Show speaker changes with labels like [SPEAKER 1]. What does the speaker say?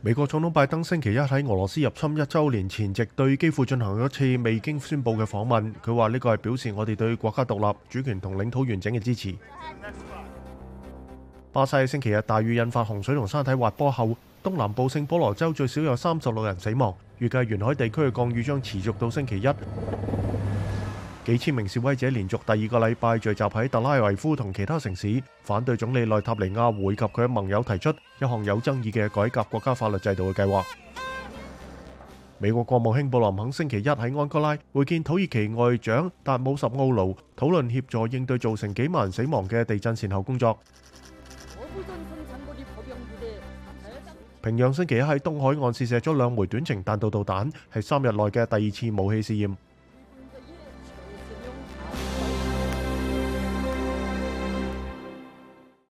[SPEAKER 1] 美國總統拜登星期一喺俄羅斯入侵一周年前夕對幾乎進行一次未經宣佈嘅訪問，佢話呢個係表示我哋對國家獨立、主權同領土完整嘅支持。巴西星期日大雨引發洪水同山體滑坡後，東南部聖保羅州最少有三十六人死亡，預計沿海地區嘅降雨將持續到星期一。幾千名示威者連續第二個禮拜聚集喺特拉維夫同其他城市，反對总理內塔尼亞会及佢嘅盟友提出一項有爭議嘅改革國家法律制度嘅計劃。美國國務卿布林肯星期一喺安哥拉會見土耳其外長達姆什奧魯，討論協助應對造成幾萬人死亡嘅地震善后工作。平壤星期一喺東海岸試射咗兩枚短程彈道導彈，係三日內嘅第二次武器試驗。